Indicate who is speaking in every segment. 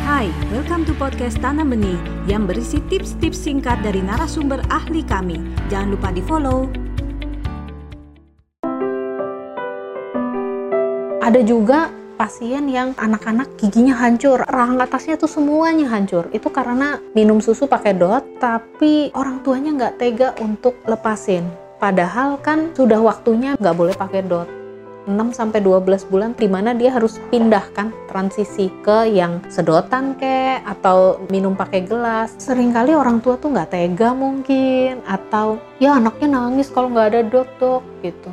Speaker 1: Hai, welcome to podcast Tanam Benih yang berisi tips-tips singkat dari narasumber ahli kami. Jangan lupa di follow.
Speaker 2: Ada juga pasien yang anak-anak giginya hancur, rahang atasnya tuh semuanya hancur. Itu karena minum susu pakai dot, tapi orang tuanya nggak tega untuk lepasin. Padahal kan sudah waktunya nggak boleh pakai dot. 6 sampai 12 bulan di mana dia harus pindahkan transisi ke yang sedotan kek atau minum pakai gelas. Seringkali orang tua tuh nggak tega mungkin atau ya anaknya nangis kalau nggak ada dot dok gitu.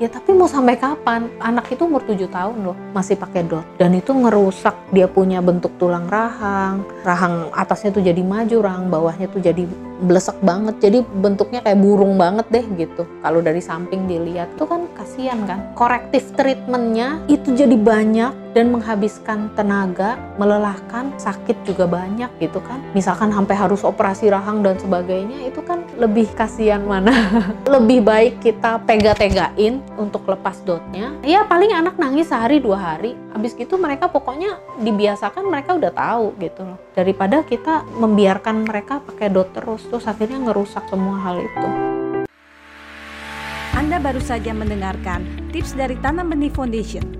Speaker 2: Ya tapi mau sampai kapan? Anak itu umur 7 tahun loh, masih pakai dot. Dan itu ngerusak dia punya bentuk tulang rahang. Rahang atasnya tuh jadi maju, rahang bawahnya tuh jadi blesek banget. Jadi bentuknya kayak burung banget deh gitu. Kalau dari samping dilihat itu kan kasihan kan. Korektif treatmentnya itu jadi banyak dan menghabiskan tenaga, melelahkan, sakit juga banyak gitu kan. Misalkan sampai harus operasi rahang dan sebagainya itu kan lebih kasihan mana. lebih baik kita tega-tegain untuk lepas dotnya. Ya paling anak nangis sehari dua hari. Habis gitu mereka pokoknya dibiasakan mereka udah tahu gitu loh. Daripada kita membiarkan mereka pakai dot terus terus akhirnya ngerusak semua hal itu.
Speaker 1: Anda baru saja mendengarkan tips dari Tanam Benih Foundation.